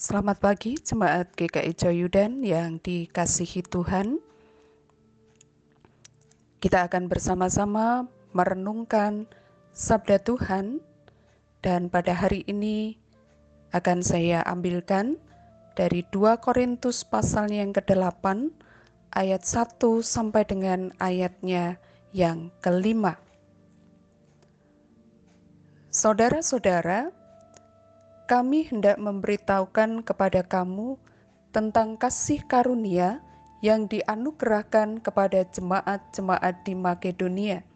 Selamat pagi jemaat GKI Joyudan yang dikasihi Tuhan. Kita akan bersama-sama merenungkan sabda Tuhan dan pada hari ini akan saya ambilkan dari 2 Korintus pasal yang ke-8 ayat 1 sampai dengan ayatnya yang kelima. Saudara-saudara, kami hendak memberitahukan kepada kamu tentang kasih karunia yang dianugerahkan kepada jemaat-jemaat di Makedonia.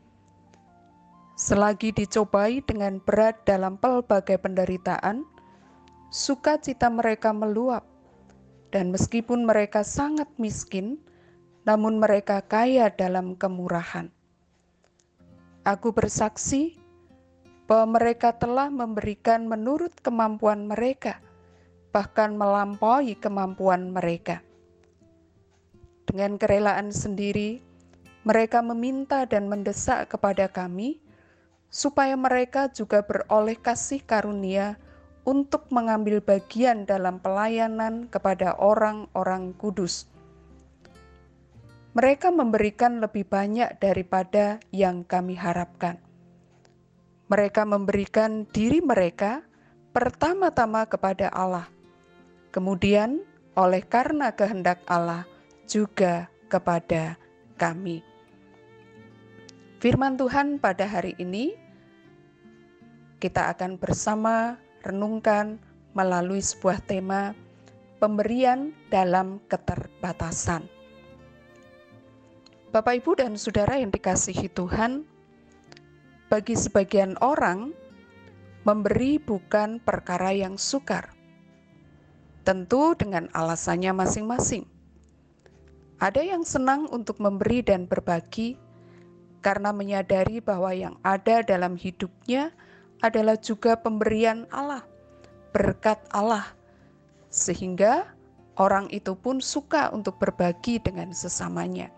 Selagi dicobai dengan berat dalam pelbagai penderitaan, sukacita mereka meluap, dan meskipun mereka sangat miskin, namun mereka kaya dalam kemurahan. Aku bersaksi bahwa mereka telah memberikan menurut kemampuan mereka, bahkan melampaui kemampuan mereka. Dengan kerelaan sendiri, mereka meminta dan mendesak kepada kami supaya mereka juga beroleh kasih karunia untuk mengambil bagian dalam pelayanan kepada orang-orang kudus. Mereka memberikan lebih banyak daripada yang kami harapkan mereka memberikan diri mereka pertama-tama kepada Allah, kemudian oleh karena kehendak Allah juga kepada kami. Firman Tuhan pada hari ini kita akan bersama renungkan melalui sebuah tema pemberian dalam keterbatasan. Bapak, Ibu, dan saudara yang dikasihi Tuhan, bagi sebagian orang, memberi bukan perkara yang sukar. Tentu dengan alasannya masing-masing. Ada yang senang untuk memberi dan berbagi karena menyadari bahwa yang ada dalam hidupnya adalah juga pemberian Allah, berkat Allah, sehingga orang itu pun suka untuk berbagi dengan sesamanya.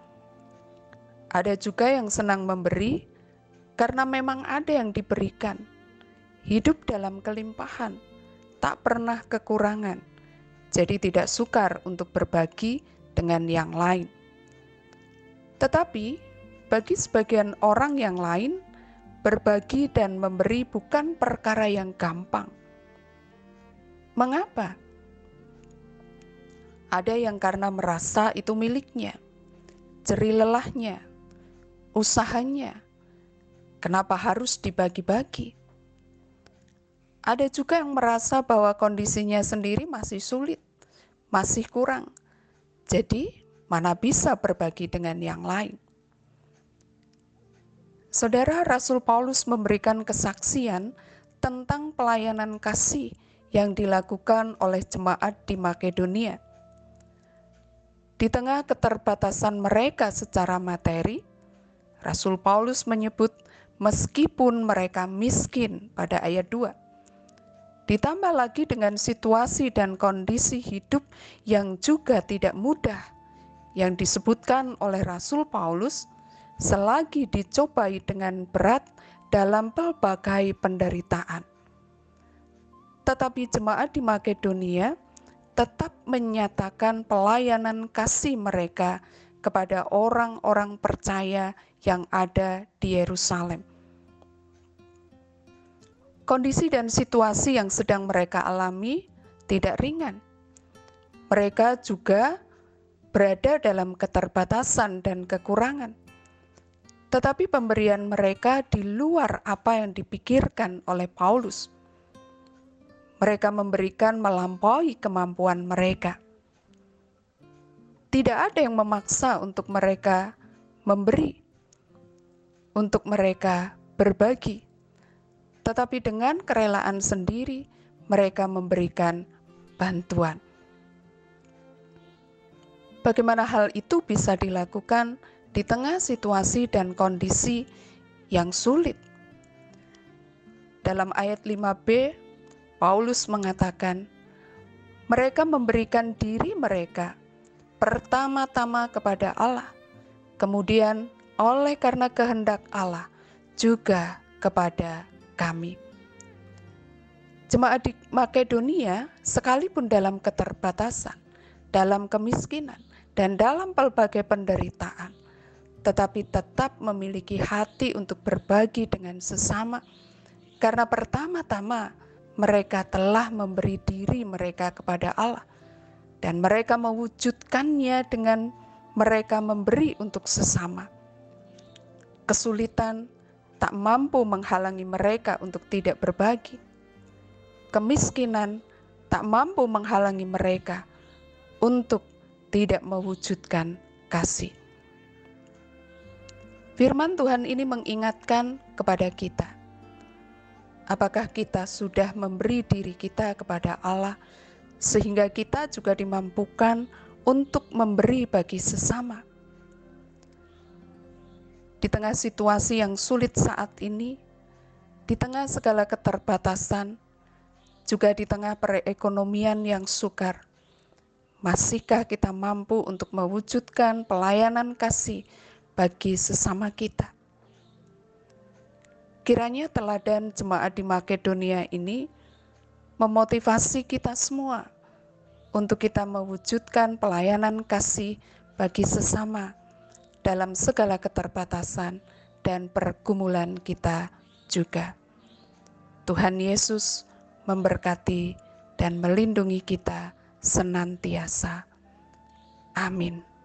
Ada juga yang senang memberi karena memang ada yang diberikan. Hidup dalam kelimpahan, tak pernah kekurangan, jadi tidak sukar untuk berbagi dengan yang lain. Tetapi bagi sebagian orang yang lain, berbagi dan memberi bukan perkara yang gampang. Mengapa? Ada yang karena merasa itu miliknya, ceri lelahnya, usahanya, Kenapa harus dibagi-bagi? Ada juga yang merasa bahwa kondisinya sendiri masih sulit, masih kurang. Jadi, mana bisa berbagi dengan yang lain? Saudara Rasul Paulus memberikan kesaksian tentang pelayanan kasih yang dilakukan oleh jemaat di Makedonia. Di tengah keterbatasan mereka secara materi, Rasul Paulus menyebut meskipun mereka miskin pada ayat 2. Ditambah lagi dengan situasi dan kondisi hidup yang juga tidak mudah yang disebutkan oleh Rasul Paulus selagi dicobai dengan berat dalam pelbagai penderitaan. Tetapi jemaat di Makedonia tetap menyatakan pelayanan kasih mereka kepada orang-orang percaya yang ada di Yerusalem. Kondisi dan situasi yang sedang mereka alami tidak ringan. Mereka juga berada dalam keterbatasan dan kekurangan. Tetapi pemberian mereka di luar apa yang dipikirkan oleh Paulus. Mereka memberikan melampaui kemampuan mereka. Tidak ada yang memaksa untuk mereka memberi, untuk mereka berbagi, tetapi dengan kerelaan sendiri mereka memberikan bantuan. Bagaimana hal itu bisa dilakukan di tengah situasi dan kondisi yang sulit? Dalam ayat 5b, Paulus mengatakan, mereka memberikan diri mereka pertama-tama kepada Allah, kemudian oleh karena kehendak Allah juga kepada kami. Jemaat di Makedonia, sekalipun dalam keterbatasan, dalam kemiskinan, dan dalam pelbagai penderitaan, tetapi tetap memiliki hati untuk berbagi dengan sesama, karena pertama-tama mereka telah memberi diri mereka kepada Allah, dan mereka mewujudkannya dengan mereka memberi untuk sesama. Kesulitan tak mampu menghalangi mereka untuk tidak berbagi. Kemiskinan tak mampu menghalangi mereka untuk tidak mewujudkan kasih. Firman Tuhan ini mengingatkan kepada kita, apakah kita sudah memberi diri kita kepada Allah, sehingga kita juga dimampukan untuk memberi bagi sesama. Di tengah situasi yang sulit saat ini, di tengah segala keterbatasan, juga di tengah perekonomian yang sukar, Masihkah kita mampu untuk mewujudkan pelayanan kasih bagi sesama kita? Kiranya teladan jemaat di Makedonia ini memotivasi kita semua untuk kita mewujudkan pelayanan kasih bagi sesama dalam segala keterbatasan dan pergumulan kita juga. Tuhan Yesus memberkati dan melindungi kita senantiasa. Amin.